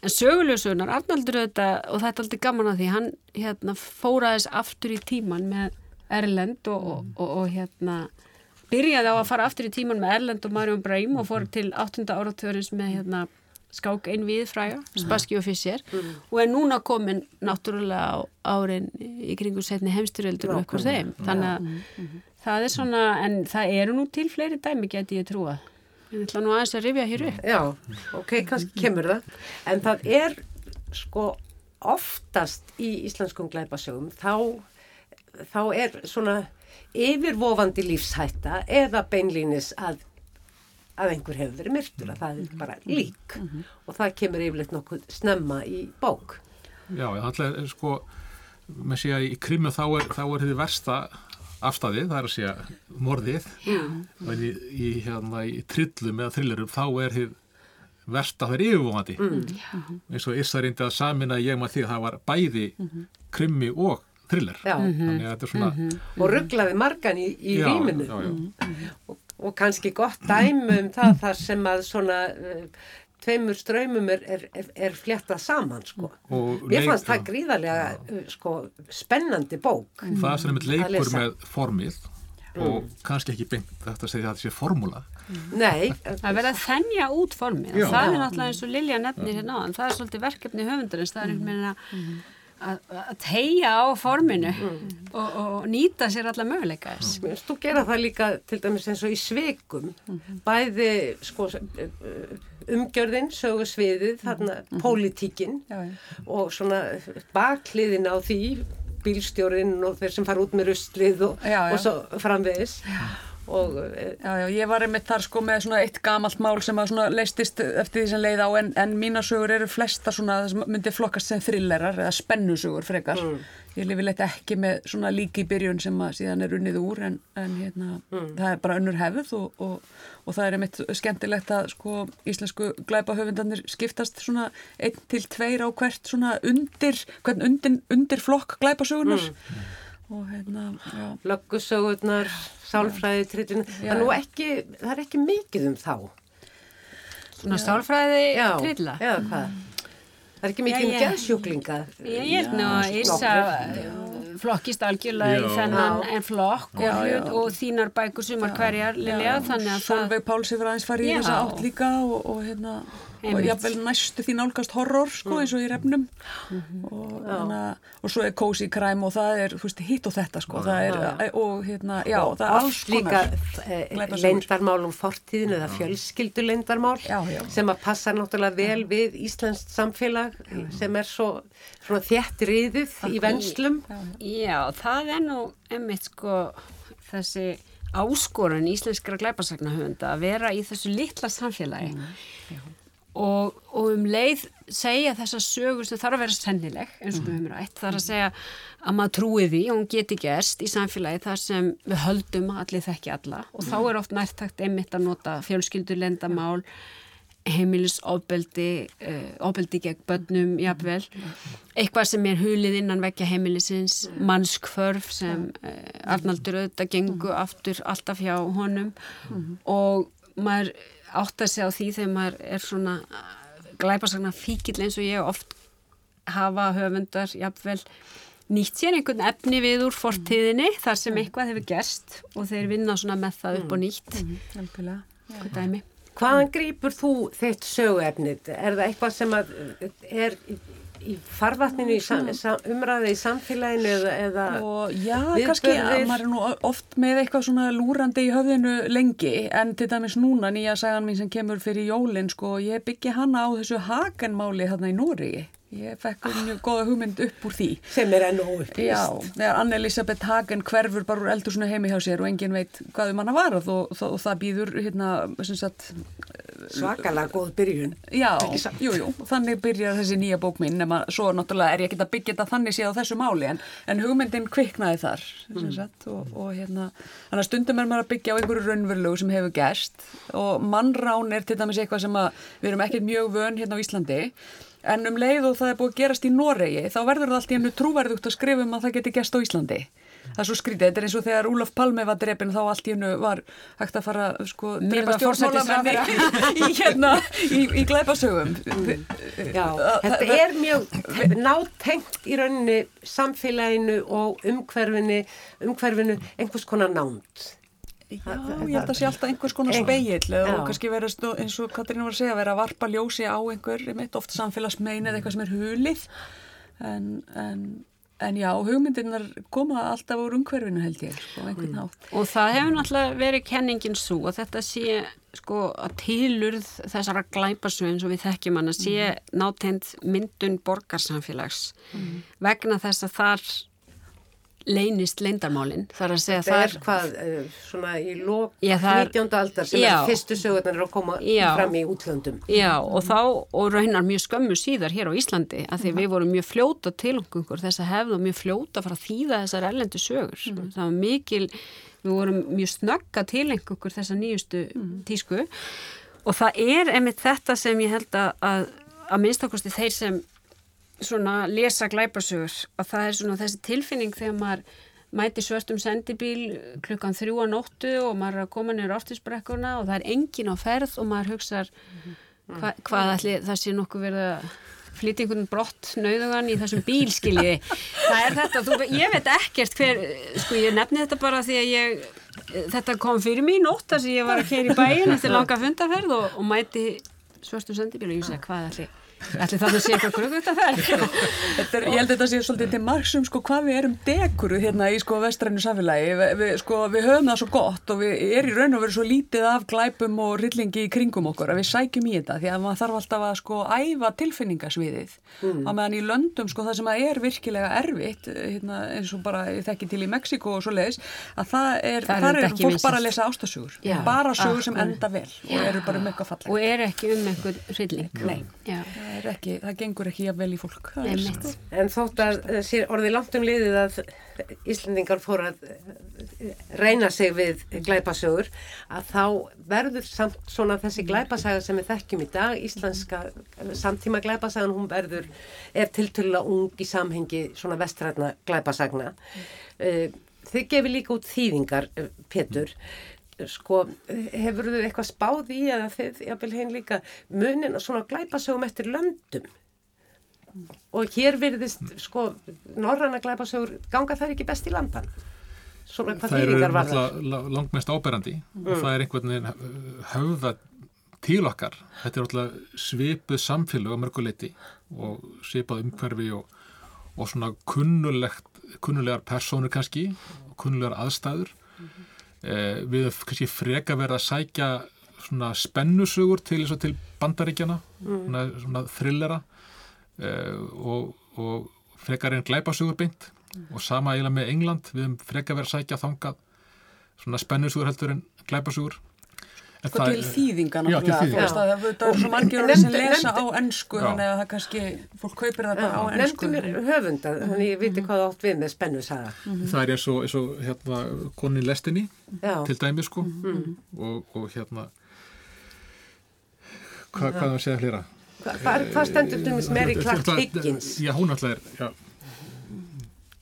En söguljósunar, Arnaldur þetta, og þetta er alltaf gaman að því, hann hérna, fóraðis aftur í tíman með Erlend og, og, og, og hérna, byrjaði á að fara aftur í tíman með Erlend og Marjón Breim og fór til 8. áratörins með hérna skák einn við fræga, Spassky og Fischer mm. og er núna komin náttúrulega á árin í kringu setni heimstyröldur og eitthvað þeim. Þannig að mm -hmm. það er svona en það eru nú til fleiri dæmi geti ég trúa ég ætla nú aðeins að rifja hér upp. Já, ok, kannski kemur það. En það er sko oftast í íslenskum glæpasögum þá, þá er svona yfirvofandi lífshætta eða beinlínis að að einhver hefur verið myrtur, að það er bara lík. Og það kemur yfirleitt nokkuð snemma í bók. Já, það er sko með sé að í krimmu þá er, þá er þið versta afstæðið, það er að segja morðið. Og í, í, hérna, í trillum eða thrillerum þá er þið versta það er yfirvóðandi eins og Issa reyndi að samina ég maður því að það var bæði krimmi og thriller. Já. þannig að þetta er svona og rugglaði margan í, í já, rýminu já, já. og, og kannski gott dæmi um það þar sem að svona uh, tveimur ströymum er, er, er, fléttað saman sko. Mér fannst það gríðarlega uh, sko, spennandi bók. Það sem er Að leikur með formið og kannski ekki beint þetta að segja að þetta sé formúla. Nei, Það er verið að þennja út formið. Já. og það er náttúrulega eins og Lilja nefnir hérna á það er svolítið verkefni höfundarins. Það er einhvern veginn að að tegja á forminu og, og nýta sér alla möguleika þess. Finnst þú gera það líka til dæmis eins og í svikum. Bæði sko umgjörðin, sögursviðið þarna pólitíkin Já, já. og svona bakliðin á því bílstjórin og þeir sem fara út með ruslið og, Já, já. og svo framvegis og eh, Já, já, ég var einmitt þar sko með svona eitt gamalt mál sem að svona leistist eftir því sem leið á en, en mína sögur eru flesta svona sem myndi flokkast sem thrillerar eða spennusögur frekar. Ég lifi leitt ekki með svona líki í byrjun sem að síðan er unnið úr en, en hérna, það er bara önnur hefð og, og, og það er einmitt skemmtilegt að sko íslensku glæpahöfundarnir skiptast svona einn til tveir á hvert svona undir, hvern undir, undir flokk glæpasögunar og hérna, já. löggusögurnar, sálfræði, trillin, það er nú ekki, það er ekki mikið um þá. svona stálfræði Já, trilla eða hvað? Það er ekki mikið Já, um geðsjúklinga. Ég held nú að Írsa flokkist algjörlega í Já. þennan Já. en flokk og, Já, já. hlut, og þínar bækur sumar hverjar Lilja þannig að það Solveig Páls hefur aðeins farið í Já. þessa átt líka og, og hérna og jáfnvel næstu því nálgast horror sko eins og í refnum. Og, hana, og svo er cozy crime og það er þú veist hitt og þetta sko. Það er og hérna já það er alls líka konar eh, glæpasögur. leyndarmál um fortíðinu eða fjölskyldu já. sem að passa náttúrulega vel við Íslands samfélag sem er svo svona þétt riðið í venslum. Já, það er nú einmitt sko þessi áskorun íslenskra glæpasagnahöfunda að vera í þessu litla samfélagi og, og um leið segja þessa sögur sem þarf að vera sennileg eins og við höfum rætt, þarf að segja að maður trúi því og hún geti gerst í samfélagi þar sem við höldum að allir þekki alla. Og þá er oft nærtakt einmitt að nota fjölskyldur lendamál heimilisofbeldi uh, ofbeldi gegn börnum jafnvel. Eitthvað sem er hulið innan vekja heimilisins mannskvörf sem uh, Arnaldur auðvitað gengu aftur alltaf hjá honum. Og maður átt að segja á því þegar maður er svona glæpasagna fíkill eins og ég oft hafa höfundar jafnvel nýtt sér einhvern efni við úr fortíðinni þar sem eitthvað hefur gerst og þeir vinna svona með það upp og nýtt. Algjörlega. Hvað dæmi. Hvaðan grýpur þú þitt söguefnið? Er það eitthvað sem að eh, er í, farvatninu í sam, sam, umræði í samfélaginu eða, eða og já, kannski að maður er nú oft með eitthvað svona lúrandi í höfðinu lengi en til dæmis núna nýja sagan mín sem kemur fyrir jólin sko, ég byggi hana á þessu hakenmáli þarna í Nóri ég fekk mjög góða hugmynd upp úr því. Sem er enn óupplýst. Já, þegar Anne-Elisabeth Hagen hverfur bara úr eldursunu heimi hjá sér og engin veit hvað um hana varð og, og, og það býður hérna, sem sagt, Svakalega góð byrjun. já, jú, jú, þannig byrjar þessi nýja bók minn, nema svo náttúrulega er ég ekki að byggja þetta þannig séð á þessu máli, en, en hugmyndin kviknaði þar, sem sagt, og, og hérna, þannig að stundum er maður að byggja á einhverju raunverulegu sem hefur gerst og mannrán er til dæmis eitthvað sem að við erum ekkert mjög vön hérna á Íslandi, en um leið og það er búið að gerast í Noregi, þá verður það allt í hennu trúverðugt að skrifa um að það geti gerst á Íslandi. Það er svo skrítið, þetta er eins og þegar Úlaf Palme var drefin þá allt í hennu var hægt að fara sko drepa stjórnmálamenni í, hérna, í, í glæpasögum. Já, þetta er mjög nátengt í rauninni samfélaginu og umhverfinu, umhverfinu einhvers konar nánd. Já, ég held að sé alltaf einhvers konar speill og kannski vera eins og Katrín var að segja, vera að varpa ljósi á einhver, einmitt, oft samfélagsmein eða eitthvað sem er hulið en, en, en já, hugmyndirnar koma alltaf úr umhverfinu held ég, sko, einhvern hátt. Og það hefur náttúrulega verið kenningin svo að þetta sé sko að tilurð þessara glæpasögum sem við þekkjum hann að sé nátend myndun borgarsamfélags. Vegna þess að þar leynist leindarmálinn. Það er að segja Það er hvað, svona í lók Já, það er- 19. aldar sem Já. er fyrstu sögurnar að koma Já. fram í útlöndum. Já, og þá, og raunar mjög skömmu síðar hér á Íslandi, að því við vorum mjög fljóta til okkur þess að hefða mjög fljóta að þýða þessar erlendu sögur. Það var mikil, við vorum mjög snögga til okkur þessar nýjustu tísku og það er einmitt þetta sem ég held að, að, að minnstakosti þeir sem svona lesa glæpasögur, að það er svona þessi tilfinning þegar maður mæti svörstum sendibíl klukkan þrjú á nóttu og maður er að koma niður aftisbrekkuna og það er engin á ferð og maður hugsar hva, hvað ætli það sé nokkuð verið að flytja einhvern brott nauðugan í þessum bíl skiljiði. Það er þetta, þú, ég veit ekkert hver, sko ég nefni þetta bara því að ég, þetta kom fyrir mig í nótt þar sem ég var að keira í bæin eftir langa fundarferð og, og mæti svörstum sendibíl og ég segi hvað ætli, ætli það að sé eitthvað. Þetta er, ég held að þetta sé svolítið til margsum sko hvað við erum dekuru hérna í sko vestrænu samfélagi, vi, vi, sko við höfum það svo gott og við er í raun og veru svo lítið af glæpum og rillingi í kringum okkur að við sækjum í þetta því að maður þarf alltaf að sko æfa tilfinningasviðið Mm. á meðan í löndum sko það sem að er virkilega erfitt hérna, eins og bara ég þekki til í Mexiko og svo leiðis að það er, Það þar er fólk bara að lesa ástasugur bara sögur sem enda vel og eru bara um eitthvað falleg og er ekki um einhver hrylling. Það, er ekki, það gengur ekki jafn vel í fólk einmitt. En þótt að sér orðið langt um liðið að Íslendingar fóru að eh, reyna sig við glæpasögur að þá verður samt svona þessi glæpasaga sem við þekkjum í dag, íslenska samtíma glæpasagan, hún verður er tiltölulega ung í samhengi svona vestrætna glæpasagna. Eh, Þið gefið líka út þýðingar, eh, Pétur. Sko, hefur þau eitthvað spáð í eða þið, jáfnvel hinn líka, munin og svona glæpasögum eftir löndum? og hér virðist sko norranna glæpasögur ganga þær ekki best í landan? Svona hvað þýringar var það langmest áberandi. Og það er einhvern veginn uh, höfða til okkar. Þetta er náttúrulega svipuð samfélag á mörguleiti og svipað umhverfi og, og svona kunnulegt, kunnulegar persónur kannski og kunnulegar aðstæður. eh, við höfum kannski freka verið að sækja svona spennusögur til til bandaríkjana svona, svona thrillera. Eh, og, og frekar en glæpasögur beint. Og sama eiginlega með England við frekar verið að sækja þangað svona spennusögur heldur en glæpasögur En Sko það- til þýðinga Já, til náttúrulega, þú þýðinga. veist að það það eru svo margir orðið sem lesa á ennsku þannig að það kannski, fólk kaupir það bara á ennsku. nefndu mér höfunda þannig ég viti hvað þú átt við með spennusaga það er eins og, eins og hérna, konin lestinni já, til dæmi sko. Og, og hérna hva, hvað er að segja flera? Hva, hvað, hvað stendur til þess Mary Clark Higgins? Já, hún alltaf er já.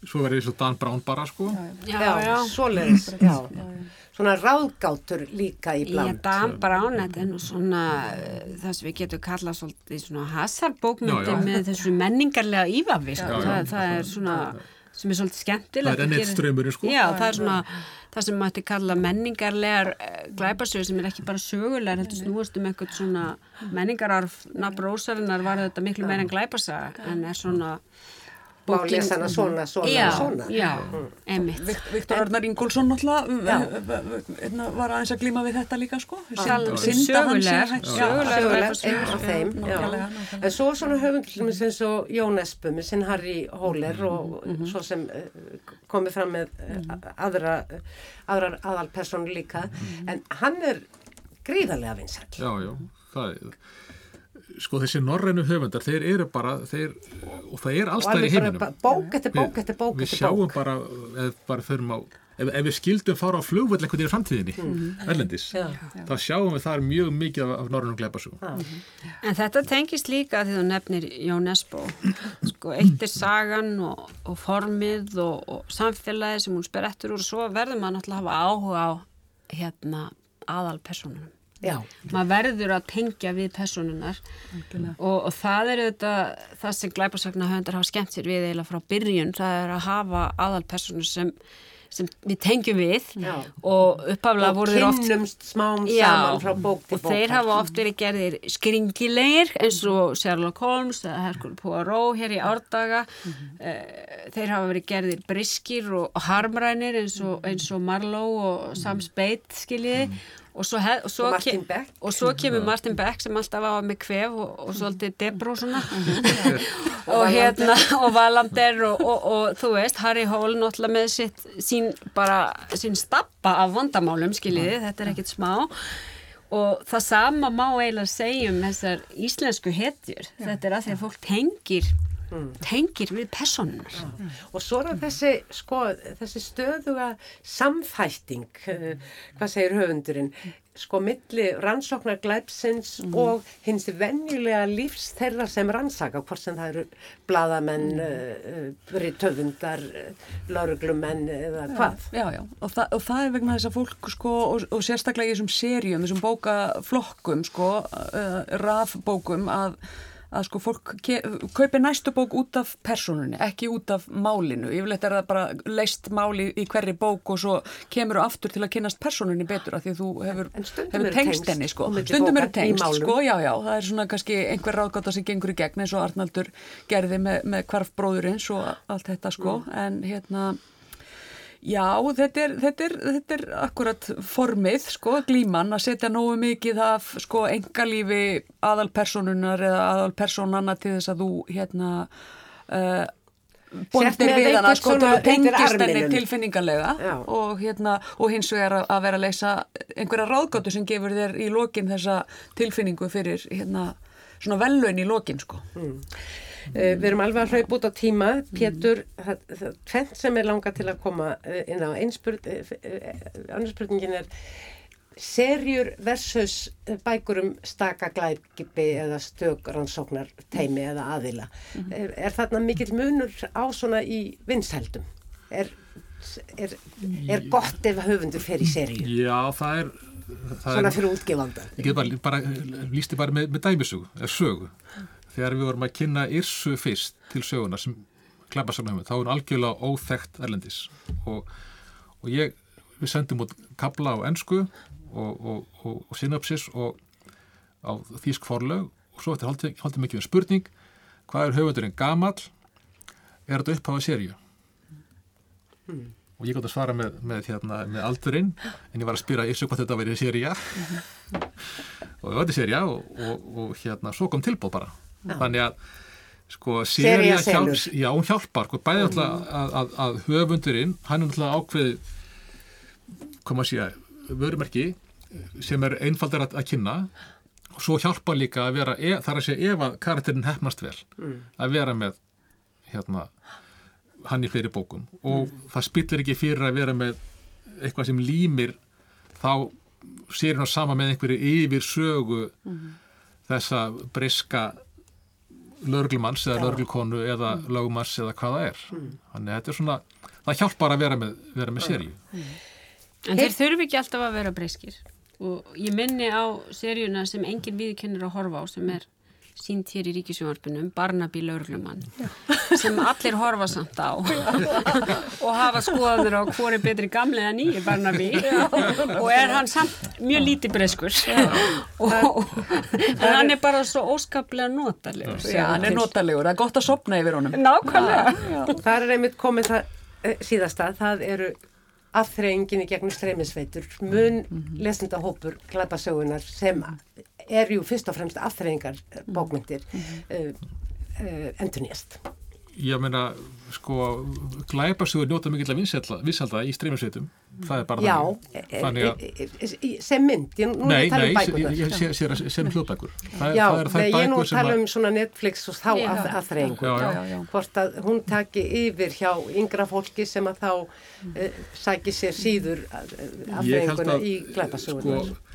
Svo verður eins og Dan Brown bara sko. Já, já, já. svoleiðis já. svona ráðgátur líka í bland. Dan Brown, þetta er nú svona eh, það sem við getum kallað svolítið svona hasarbókmyndi með þessu menningarlega ívafi sko. Það, það er svona sem er svolítið skemmtilegt Það er enn að eitt gera- straumurinn, sko. Já, það er svona það sem mætti kalla menningarlegar eh, glæpasögur sem er ekki bara sögulegar heldur snúast um einhvern svona menningararf nafn Rósarinnar var þetta miklu meira en glæpasaga en er svona má lesa hana svona, svona, já, svona. já, einmitt. Viktor Arnar náttúrulega hérna, var aðeins að glíma við þetta líka sko. Sögulegar. sögulegt, glæpasögur. einn af þeim en svo svona höfundlum eins og Jón Espu með sinn Harry Hóler og svo sem uh, komið fram með uh, aðra, aðrar aðalpersonu líka. En hann er gríðarlega vinsæll. Já, já, það er sko þessi norrænu höfundar, þeir eru bara þeir, og það er allstæðir í heiminum. bók eftir bók eftir bók við sjáum bara, ef, bara á ef, ef við skildum fara á flugvöld eitthvað í framtíðinni erlendis, Já. þá sjáum við þar mjög mikið af, af norrænum glæpasugum En þetta tengist líka því þú nefnir Jón Esbo. Sko, eitt er sagan og, og formið og, og samfélagi sem hún sper eftir úr og svo verður maður náttúrulega að hafa áhuga á hérna aðalpersonunum. Já. Maður verður að tengja við personunar og, og það er þetta, það sem glæpasagna höfundar hafa skemmt sér við eiginlega frá byrjun, það er að hafa aðalpersonur sem, sem við tengjum við. Já. og uppaflega voru þeir oft kynnumst smám Já, saman frá bók til og bók þeir hafa oft verið gerðir skringilegir eins og Sherlock Holmes eða Hercule Poirot hér í árdaga. Eh, þeir hafa verið gerðir briskir og, harmrænir eins og, eins og Marlowe og Sam Spade skiljiði og svo, hef, og svo, Og Martin ke- Beck. og svo kemur Martin Beck sem alltaf var með kvef og, og svolítið Debra og svona. Og hérna og Valander og, og, og þú veist Harry Hole náttúrulega með sitt sín bara, sín stappa af vandamálum skiljiði, þetta er ekkit smá. Og það sama má eiginlega segja um þessar íslensku hetjur. Þetta er að því að fólk tengir tengir við personunar Og svo er þessi, sko, þessi stöðuga samfætting, eh, hvað segir höfundurinn, sko, milli rannsóknar glæpsins og hins venjulega lífs þeirra sem rannsaka, hvort sem það eru bladamenn, mm. uh, töfundar, lauruglumenn eða hvað. Já, já, og, þa og það er vegna þess að fólk sko, og, og sérstaklega í þessum seríum, þessum bókaflokkum, sko, uh, rafbókum að að sko fólk kaupi næstu bók út af personunni, ekki út af málinu. Yfirleitt er það bara leist máli í hverri bók og svo kemur þú aftur til að kynast personunni betur af því að þú hefur, hefur tengst henni sko. Stundum eru tengst sko, já, já, það er svona kannski einhver ráðgáta sem gengur í gegn eins og Arnaldur gerði með, með kvarfbróðurins og allt þetta sko, en hérna Já, þetta er, þetta, er, þetta er akkurat formið, sko, glíman að setja nógu mikið af, sko, engalífi aðalpersonunar eða aðalpersonana til þess að þú, hérna, uh, bondir við hana, sko, þú tengist henni tilfinningarlega og, hérna, og hins vegar að- vera að leysa einhverja ráðgátu sem gefur þér í lokin þessa tilfinningu fyrir, hérna, svona velun í lokin, sko. Uh, við erum alveg að hlaupa út á tíma. Pétur, það, það tvent sem er langa til að koma uh, inn á einspurn, uh, uh, annars spurningin er serjur versus bækur um staka glæpipi eða stök rannsóknar teimi eða aðila. er, er þarna mikill munur á svona í vinsældum? Er, er, er gott ef höfundur fer í serju? Já, það er, það Svona fyrir útgefanda? ég get bara, bara lísti bara með, með dæmisögu, eða sögu. Þegar við vorum að kynna Irsu fyrst til söguna sem klæparsarnahöfum, þá er hún algjörlega óþekkt erlendis. Og, og ég, við sendum út kabla á ennsku og, og, og, synopsis og á þýsk forlög. Og svo eftir haldið haldi mikið um spurning hvað er höfundurinn gamall? Er þetta upphafa serju og ég gátt að svara með, með, hérna, með aldurinn en ég var að spyrja Irsu hvað þetta verið serja og þetta er serja og, og, og hérna, svo kom tilbúð bara þannig að sko, Sería serja selur. hjálp, já, hjálpar sko, bæði alltaf að, að, að höfundurinn hann er alltaf ákveð hvað maður sé, vörumerki sem er einfaldar að, að kynna og svo hjálpar líka að vera e, þar að segja ef að karakterin hefnast vel að vera með hérna, hann í fleiri bókum. Og það spillir ekki fyrir að vera með eitthvað sem límir þá sér hann sama með einhverju yfir sögu þessa briska lörglumanns eða lörglukonu eða lögumanns eða hvað það er. Þannig að þetta er svona, það hjálpar að vera með, vera með seríu. En þeir þurfi ekki alltaf að vera breyskir. Og ég minni á seríuna sem enginn viðkennir að horfa á sem er sínt hér í ríkisjónvarpunum Barnaby Lörglumann sem allir horfa samt á. Og hafa skoðanir á hvor er betri gamli eða nýji Barnaby. Og er hann samt mjög lítið breyskur og en hann er bara svo óskaplega notarlegur Já, hann er notalegur, það er gott að sopna yfir honum. Nákvæmlega. Það er einmitt komið það eh, síðasta, það eru aðþreyingin í gegnum streymisveitur, mun lesendahópur glæpasögunar sem er jú fyrst og fremst aðþreyingar bókmyndir uh, uh, endurnýjast. ég meina, sko glæparsögur njóta mikill að vissalda í streymisveitum, það er bara Já, þannig þannig að e, e, e, sem mynd, ég, nú er Nei, tala nei, um bækurnar. ég, ég sé, sé, sé um hljóðbækur það, Já, það er nei, ég nú sem tala um svona Netflix og þá Já. að, aðþreyingu. Já, já. Já, já. Hvort að hún taki yfir hjá yngra fólki sem að þá uh, sæki sér síður Ég held aðþreyinguna að, í glæpasögunar. sko,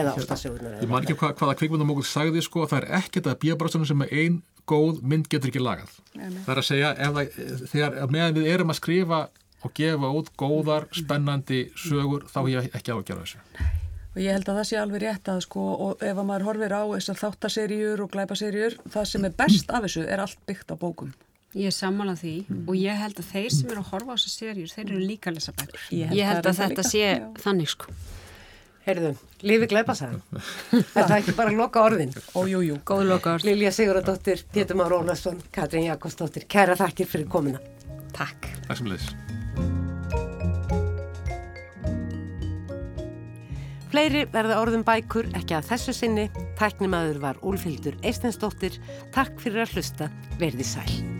eða ástasögunar. Ég man ekki hvað, hvaða kvikmyndamókull sagði sko að það er ekkert að bíabrásunum sem ein góð mynd getur ekki lagað. Það er að segja ef það, þegar meðan við erum að skrifa og gefa út góðar, spennandi sögur þá ég ekki á að gera þessu. Og ég held að það sé alveg rétt að sko, og ef að maður horfir á þessar þáttaseríur og glæpaseríur, það sem er best af þessu er allt byggt á bókum. Ég er sammála því og ég held að þeir sem eru að horfa á þessar serjur, þeir eru líka að lesa bækur. Ég Ég held held, það að reyndar þetta líka, sé já. þannig sko. Heyrðu, lífi glæpasagan. er það ekki bara loka orðin? Ó, jú, jú. Góð loka orð. Lilja Sigurðardóttir, Pétur Már Ólarsson, Katrín Jakobsdóttir, kæra þakkir fyrir komuna. Takk. Það sem leiðis. Fleiri verða orðum bækur ekki að þessu sinni. Tæknimaður var Úlfildur Eistensdóttir. Takk fyrir að hlusta. Verði sæl.